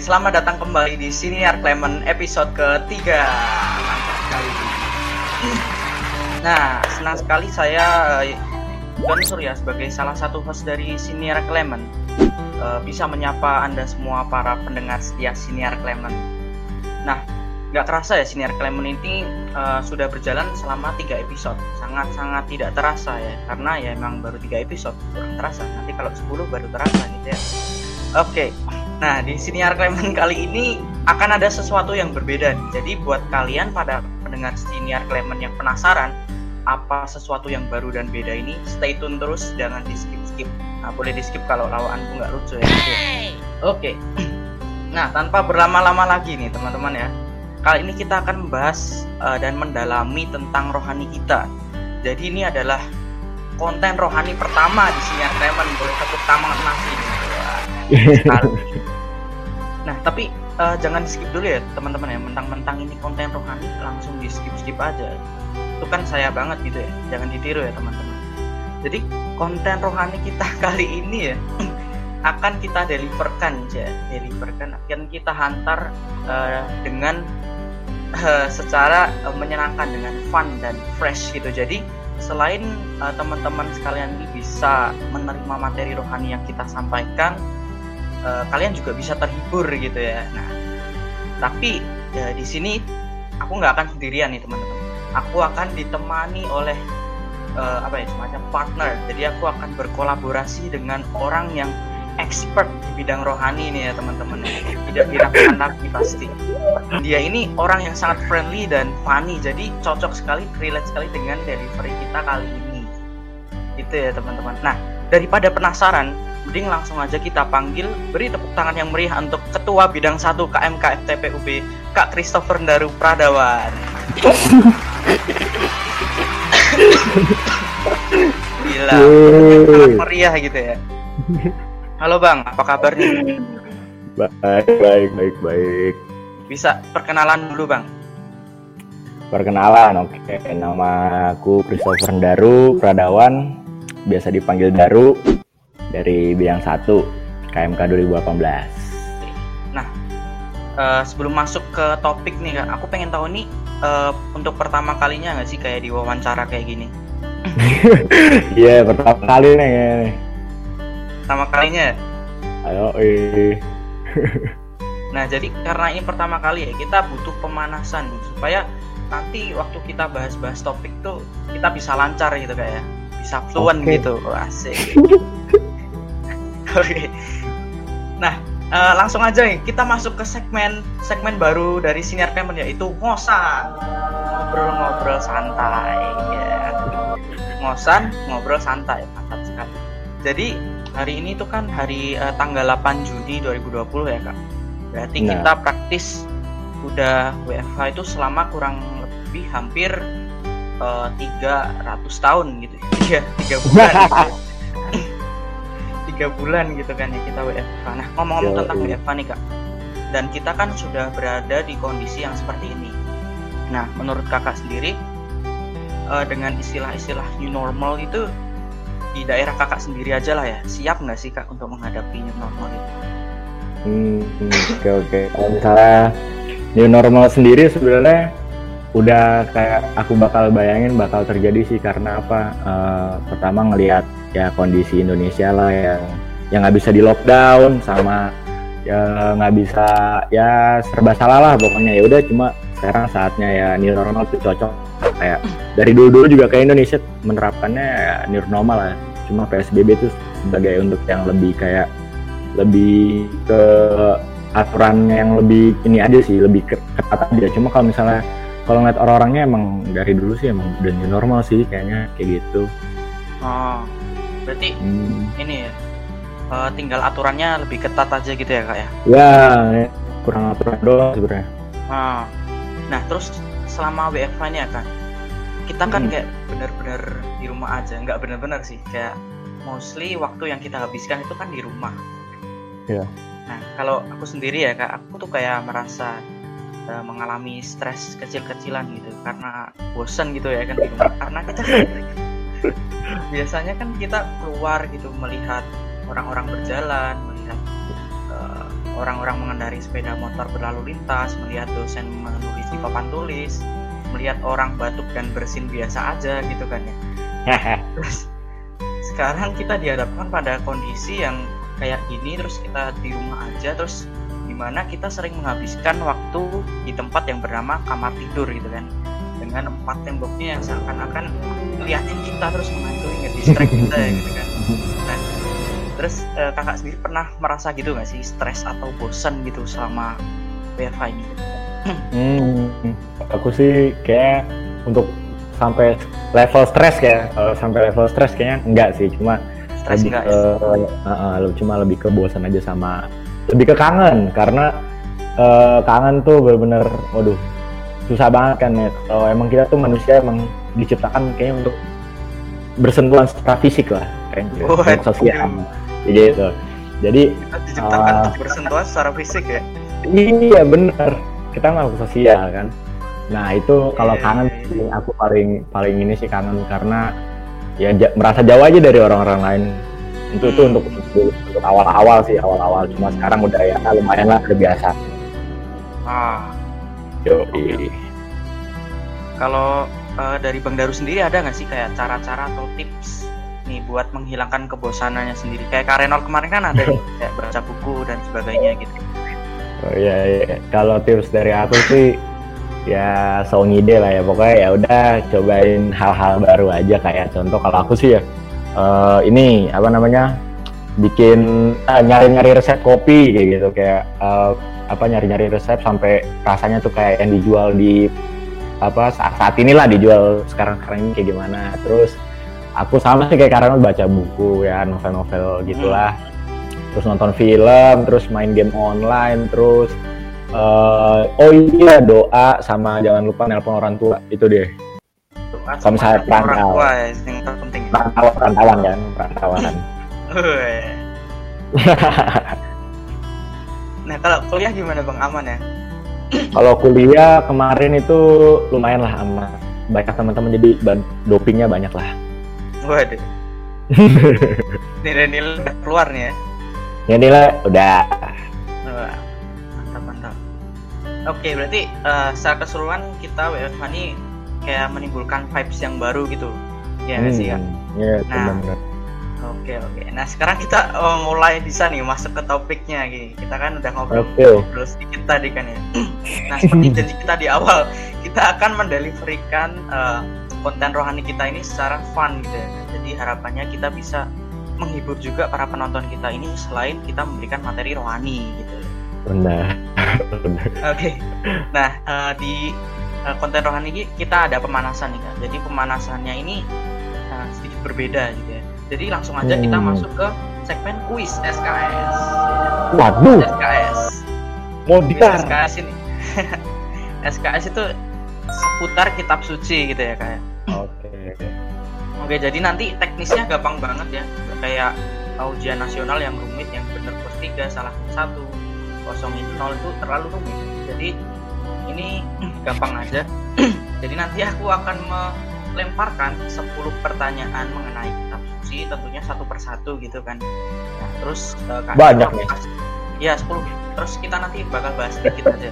selamat datang kembali di Siniar Clement episode ketiga. Nah, senang sekali saya eh, Don Surya sebagai salah satu host dari Siniar Clement eh, bisa menyapa Anda semua para pendengar setia Siniar Clement. Nah, nggak kerasa ya Siniar Clement ini uh, sudah berjalan selama tiga episode sangat-sangat tidak terasa ya karena ya emang baru tiga episode kurang terasa nanti kalau 10 baru terasa gitu ya oke okay. Nah di Siniar Clement kali ini akan ada sesuatu yang berbeda jadi buat kalian pada pendengar Siniar Clement yang penasaran apa sesuatu yang baru dan beda ini stay tune terus jangan di skip skip nah boleh di skip kalau lawanku nggak lucu ya oke okay. nah tanpa berlama-lama lagi nih teman-teman ya Kali ini kita akan membahas uh, dan mendalami tentang rohani kita. Jadi ini adalah konten rohani pertama di sini teman boleh tepuk tangan nasi. Nah, tapi uh, jangan di skip dulu ya teman-teman ya. Mentang-mentang ini konten rohani langsung di skip-skip aja. Itu kan saya banget gitu ya. Jangan ditiru ya teman-teman. Jadi konten rohani kita kali ini ya akan kita deliverkan ya deliverkan akan kita hantar uh, dengan uh, secara uh, menyenangkan dengan fun dan fresh gitu. Jadi selain uh, teman-teman sekalian ini bisa menerima materi rohani yang kita sampaikan, uh, kalian juga bisa terhibur gitu ya. Nah, tapi ya di sini aku nggak akan sendirian nih teman-teman. Aku akan ditemani oleh uh, apa ya semacam partner. Jadi aku akan berkolaborasi dengan orang yang expert di bidang rohani nih ya teman-teman tidak diragukan lagi pasti dia ini orang yang sangat friendly dan funny jadi cocok sekali relate sekali dengan delivery kita kali ini itu ya teman-teman nah daripada penasaran mending langsung aja kita panggil beri tepuk tangan yang meriah untuk ketua bidang 1 KMK FTPUB Kak Christopher Daru Pradawan Gila, sangat meriah gitu ya. Halo Bang, apa kabar nih? Baik, baik, baik, baik. Bisa perkenalan dulu Bang? Perkenalan, oke. Nama aku Christopher Daru Pradawan, biasa dipanggil Daru dari bidang 1 KMK 2018. Nah, uh, sebelum masuk ke topik nih Kak, aku pengen tahu nih uh, untuk pertama kalinya nggak sih kayak di wawancara kayak gini? Iya, yeah, pertama kali nih pertama kalinya ayo eh nah jadi karena ini pertama kali ya kita butuh pemanasan supaya nanti waktu kita bahas-bahas topik tuh kita bisa lancar gitu kayak ya. bisa fluent okay. gitu asik oke nah uh, langsung aja nih kita masuk ke segmen segmen baru dari senior Clement yaitu ngosan ngobrol-ngobrol santai ya ngosan ngobrol santai mantap sekali jadi hari ini tuh kan hari uh, tanggal 8 Juni 2020 ya kak. Berarti nah. kita praktis udah WFH itu selama kurang lebih hampir uh, eh, 300 tahun gitu. Iya, tiga bulan. gitu. tiga bulan gitu kan ya kita WFH. Nah ngomong-ngomong tentang WFH nih kak, dan kita kan sudah berada di kondisi yang seperti ini. Nah menurut kakak sendiri uh, dengan istilah-istilah new normal itu di daerah kakak sendiri aja lah ya siap nggak sih kak untuk menghadapi new normal itu? Hmm, oke okay, oke. Okay. Misalnya new normal sendiri sebenarnya udah kayak aku bakal bayangin bakal terjadi sih karena apa? Uh, pertama ngelihat ya kondisi Indonesia lah yang yang nggak bisa di lockdown sama ya nggak bisa ya serba salah lah pokoknya. Ya udah cuma sekarang saatnya ya new normal tuh cocok. Kayak dari dulu dulu juga kayak Indonesia menerapkannya ya new normal lah. Cuma PSBB itu sebagai untuk yang lebih kayak lebih ke aturan yang lebih ini aja sih lebih ketat aja. Cuma kalau misalnya kalau ngeliat orang-orangnya emang dari dulu sih emang udah new normal sih kayaknya kayak gitu oh berarti hmm. ini ya uh, tinggal aturannya lebih ketat aja gitu ya kak ya ya, ya kurang aturan doang sebenarnya oh. nah terus selama WFH ini ya kan kita kan hmm. kayak bener-bener di rumah aja nggak bener-bener sih kayak mostly waktu yang kita habiskan itu kan di rumah yeah. nah kalau aku sendiri ya kak aku tuh kayak merasa uh, mengalami stres kecil-kecilan gitu karena bosan gitu ya kan di rumah karena kita biasanya kan kita keluar gitu melihat orang-orang berjalan melihat uh, orang-orang mengendarai sepeda motor berlalu lintas, melihat dosen menulis di papan tulis, melihat orang batuk dan bersin biasa aja gitu kan ya. terus sekarang kita dihadapkan pada kondisi yang kayak gini terus kita di rumah aja terus di mana kita sering menghabiskan waktu di tempat yang bernama kamar tidur gitu kan. Dengan empat temboknya yang seakan-akan ngeliatin kita terus menghantui ngedistract kita gitu kan. Nah terus eh, kakak sendiri pernah merasa gitu nggak sih? Stres atau bosan gitu selama WFH ini? Hmm, aku sih kayak untuk sampai level stres kayak kalau sampai level stres kayaknya enggak sih cuma stres lebih enggak ke, ya? uh, uh, cuma lebih ke bosan aja sama lebih ke kangen karena uh, kangen tuh bener-bener waduh susah banget kan ya. Kalau emang kita tuh manusia emang diciptakan kayaknya untuk bersentuhan secara fisik lah kayak gitu Oh, sosial. Jadi gitu jadi kita diciptakan Ah. untuk bersentuhan secara fisik ya? Iya bener. Kita makhluk sosial kan. Nah itu kalau Iya, kangen iya, iya. aku paling paling ini sih kangen karena ya merasa jauh aja dari orang-orang lain itu tuh untuk untuk awal-awal sih awal-awal cuma sekarang udah ya lumayan lah udah biasa ah yo Kalau eh, dari Bang Daru sendiri ada nggak sih kayak cara-cara atau tips nih buat menghilangkan kebosanannya sendiri? Kayak Kak Renol kemarin kan ada kayak baca buku dan sebagainya gitu. oh, iya, iya. kalau tips dari aku sih ya so ngide lah ya pokoknya ya udah cobain hal-hal baru aja kayak contoh kalau aku sih ya eh, ini apa namanya bikin ah, nyari-nyari resep kopi kayak gitu kayak eh, apa nyari-nyari resep sampai rasanya tuh kayak yang dijual di apa saat, saat inilah dijual sekarang sekarang ini kayak gimana terus aku sama sih kayak karena baca buku ya novel-novel gitulah terus nonton film terus main game online terus eh, oh iya doa sama jangan lupa nelpon orang tua itu deh sama orang perantau. tua ya. Perantauan perantauan kan perantauan nah kalau kuliah gimana Bang aman ya? kalau kuliah kemarin itu lumayan lah sama banyak teman-teman jadi dopingnya banyak lah Waduh. Nilai-nilai udah keluar nih ya. ya nilai udah Wah, mantap mantap. Oke, berarti eh, secara keseluruhan kita WFH ini kayak menimbulkan vibes yang baru gitu. Ya nggak sih ya. ya Nah. benar-benar Oke oke. Nah sekarang kita eh, mulai bisa nih masuk ke topiknya gini. Kita kan udah ngobrol Oke. ngobrol sedikit tadi kan ya. nah seperti janji kita di awal, kita akan mendeliverikan eh, konten rohani kita ini secara fun gitu ya. Jadi harapannya kita bisa menghibur juga para penonton kita ini selain kita memberikan materi rohani gitu. benar benar Oke. Nah, eh, di eh, konten rohani ini kita ada pemanasan nih, Kak. Jadi pemanasannya ini eh, sedikit berbeda gitu ya. Jadi langsung aja kita Hmm. masuk ke segmen kuis SKS. waduh SKS. dikar SKS ini. SKS itu seputar kitab suci gitu ya, Kak. oke Oke, jadi nanti teknisnya gampang banget ya. Kayak ujian nasional yang rumit yang bener plus tiga salah satu kosong itu nol itu terlalu rumit. Jadi ini gampang aja. jadi nanti aku akan melemparkan 10 pertanyaan mengenai kitab suci tentunya satu persatu gitu kan. Nah, terus Kak Banyak nih. kasih- Iya 10 Terus kita nanti bakal bahas sedikit aja.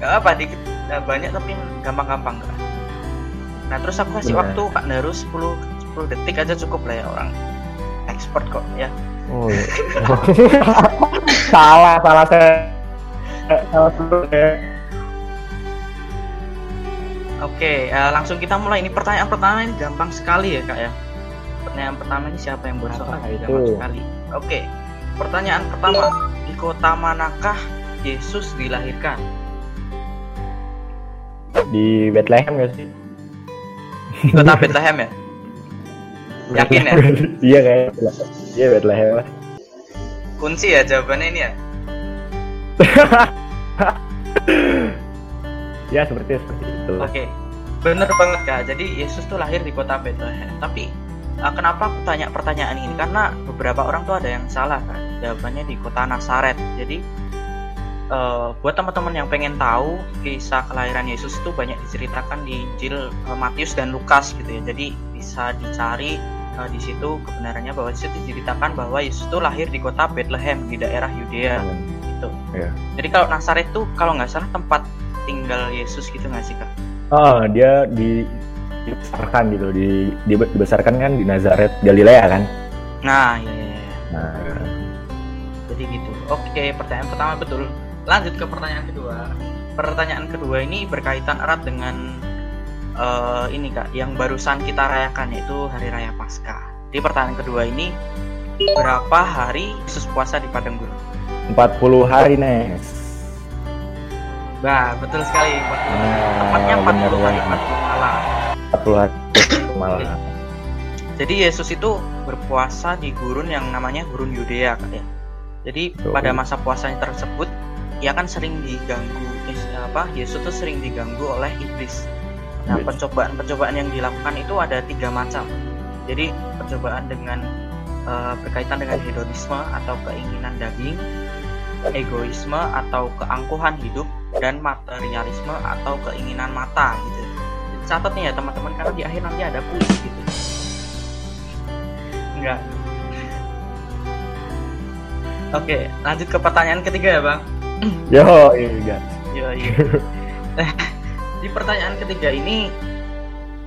Gak apa dikit eh, banyak tapi gampang-gampang kan. Nah terus aku kasih Benar. waktu Kak Daru 10 10 detik aja cukup lah ya orang expert kok ya. Oh, iya. salah, salah saya. Salah saya. Oke, eh, langsung kita mulai. Ini pertanyaan pertama ini gampang sekali ya kak ya. Pertanyaan pertama ini siapa yang buat soal gampang sekali. Oke, pertanyaan pertama di kota manakah Yesus dilahirkan? Di Bethlehem gak sih? Di kota Bethlehem ya? Yakin ya? iya kayak Iya Bethlehem. Kunci ya jawabannya ini ya. Ya seperti seperti itu. Oke, bener banget kak. Jadi Yesus tuh lahir di kota Bethlehem. Tapi uh, kenapa aku tanya pertanyaan ini? Karena beberapa orang tuh ada yang salah kan. Jawabannya di kota Nazaret. Jadi uh, buat teman-teman yang pengen tahu kisah kelahiran Yesus itu banyak diceritakan di Injil uh, Matius dan Lukas gitu ya. Jadi bisa dicari uh, di situ kebenarannya bahwa di situ diceritakan bahwa Yesus itu lahir di kota Bethlehem di daerah Yudea Gitu. Iya. Jadi kalau Nazaret tuh kalau nggak salah tempat tinggal Yesus gitu nggak sih kak? Oh, dia di dibesarkan gitu, di, di- dibesarkan kan di Nazaret Galilea kan. Nah, iya, iya, iya. Nah, Jadi gitu. Oke, pertanyaan pertama betul. Lanjut ke pertanyaan kedua. Pertanyaan kedua ini berkaitan erat dengan eh, ini kak, yang barusan kita rayakan yaitu Hari Raya Paskah. Di pertanyaan kedua ini berapa hari Yesus puasa di padang gurun? 40 hari Nes. Bah, betul sekali. 40. Nah, Tepatnya 40 bener hari banget. 40 malam. 40 hari malah. Jadi Yesus itu berpuasa di gurun yang namanya gurun Yudea kak ya. Jadi Betul. pada masa puasanya tersebut ia kan sering diganggu eh, apa Yesus tuh sering diganggu oleh iblis. Nah Iblis. pencobaan-pencobaan yang dilakukan itu ada tiga macam. Jadi percobaan dengan eh, berkaitan dengan hedonisme atau keinginan daging, egoisme atau keangkuhan hidup, dan materialisme atau keinginan mata gitu. Catat nih ya teman-teman karena di akhir nanti ada kuis gitu. Enggak. Oke, lanjut ke pertanyaan ketiga ya, Bang. Yo, iya. Iya, iya. Di pertanyaan ketiga ini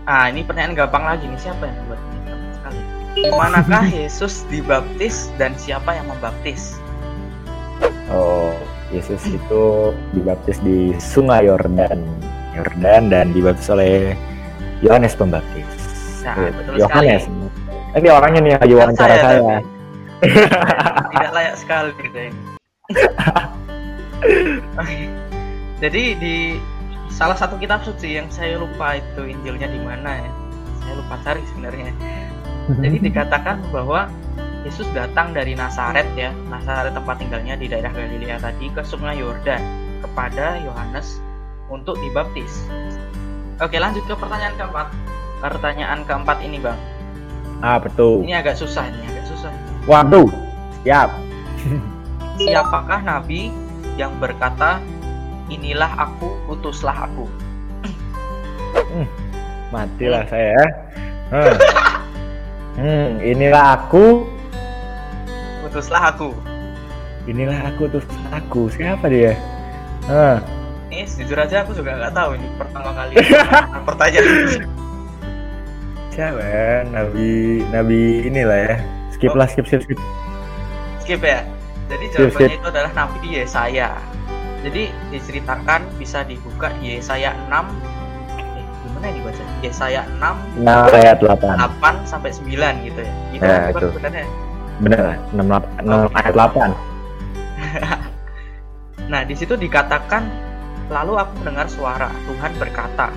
Ah, ini pertanyaan gampang lagi nih. Siapa yang membuat ini gampang sekali? Manakah Yesus dibaptis dan siapa yang membaptis? Oh, Yesus itu dibaptis di Sungai Yordan. Yordan dan dibaptis oleh Yohanes Pembaptis. Nah, Iya, betul Yohanes. sekali. Ini orangnya nih lagi wawancara Saya, saya. tapi. Tidak layak sekali gitu. Oke. Jadi di salah satu kitab suci yang saya lupa itu Injilnya di mana ya. Saya lupa cari sebenarnya. Jadi dikatakan bahwa Yesus datang dari Nazaret ya, Nazaret tempat tinggalnya di daerah Galilea tadi ke Sungai Yordan kepada Yohanes untuk dibaptis. Oke, lanjut ke pertanyaan keempat. Pertanyaan keempat ini, Bang. Ah, betul. Ini agak susah, ini agak susah. Waduh. Siap. Siapakah nabi yang berkata, "Inilah aku, utuslah aku"? Matilah saya. ya. Hmm. Hmm, inilah aku, Utuslah aku. inilah aku terus aku. Siapa dia? Ah, Ini jujur aja aku juga nggak tahu ini pertama kali pertanyaan siapa? ya? Nabi Nabi inilah ya. Skip Oh. lah, skip, skip, skip. Skip ya. Jadi Skip, jawabannya skip. itu adalah Nabi Yesaya. Jadi diceritakan bisa dibuka di Yesaya 6 eh, gimana ini baca? Yesaya 6 Nah, ayat 8. 8 sampai 9 gitu ya. Gitu Ya, kan, itu. sebenarnya. Bener 6, 8, Oh. ayat 8. Nah, di situ dikatakan lalu aku mendengar suara Tuhan berkata,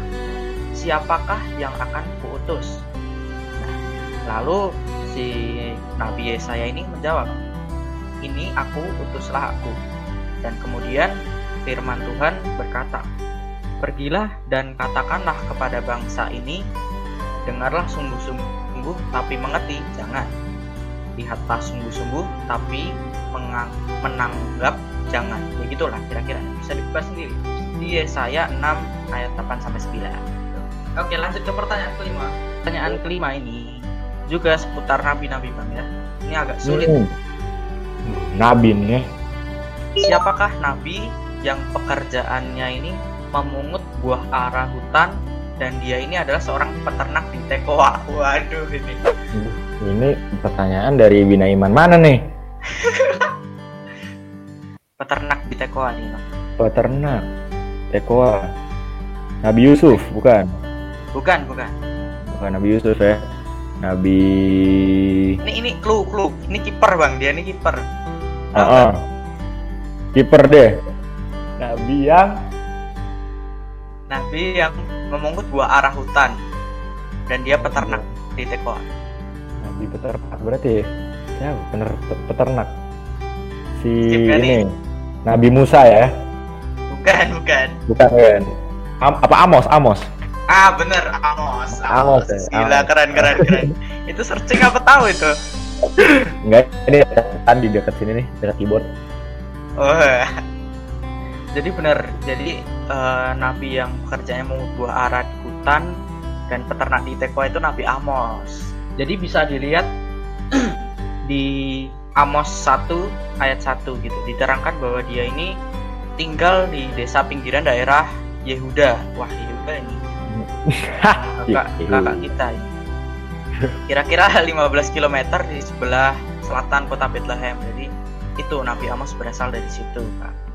"Siapakah yang akan kuutus?" Nah, lalu si Nabi Yesaya ini menjawab, "Ini aku, utuslah aku." Dan kemudian firman Tuhan berkata, "Pergilah dan katakanlah kepada bangsa ini, dengarlah sungguh-sungguh tapi mengerti, jangan. Lihatlah sungguh-sungguh tapi mengang- menanggap jangan. Ya gitulah kira-kira. Bisa dibuka sendiri. Di Yesaya 6 ayat 8 sampai 9 oke lanjut ke pertanyaan kelima. Pertanyaan kelima ini juga seputar nabi-nabi bang ya. Ini agak sulit. Hmm. Nabi nih ya. siapakah nabi yang pekerjaannya ini memungut buah ara hutan dan dia ini adalah seorang peternak di Tekoa waduh ini Ini pertanyaan dari Bina Iman mana nih? peternak di Tekoa nih bang Peternak. Tekoa. Nabi Yusuf, bukan? bukan bukan Bukan Nabi Yusuf ya. Nabi ini ini clue clue ini kiper bang dia ini kiper Ah, ah. Kiper deh. Nabi yang Nabi yang memungut buah arah hutan dan dia peternak di Tekoa. Nabi peternak berarti ya? Siapa? Bener peternak. Si kali. ini Nabi Musa ya? Bukan, bukan. Bukan kan? Am- apa Amos? Amos. Ah, bener Amos. Amos ya, Gila, Amos. keren, keren, keren. itu searching apa tahu itu? Enggak, ini kan di dekat sini nih, dekat keyboard. Oh. Jadi bener. Jadi eh, Nabi yang kerjanya memungut buah arah di hutan dan peternak di Tekoa itu Nabi Amos. Jadi bisa dilihat di Amos 1 ayat 1 gitu diterangkan bahwa dia ini tinggal di desa pinggiran daerah Yehuda wah Yehuda ini kakak kakak kita ini kira-kira 15 km di sebelah selatan kota Bethlehem jadi itu Nabi Amos berasal dari situ Kak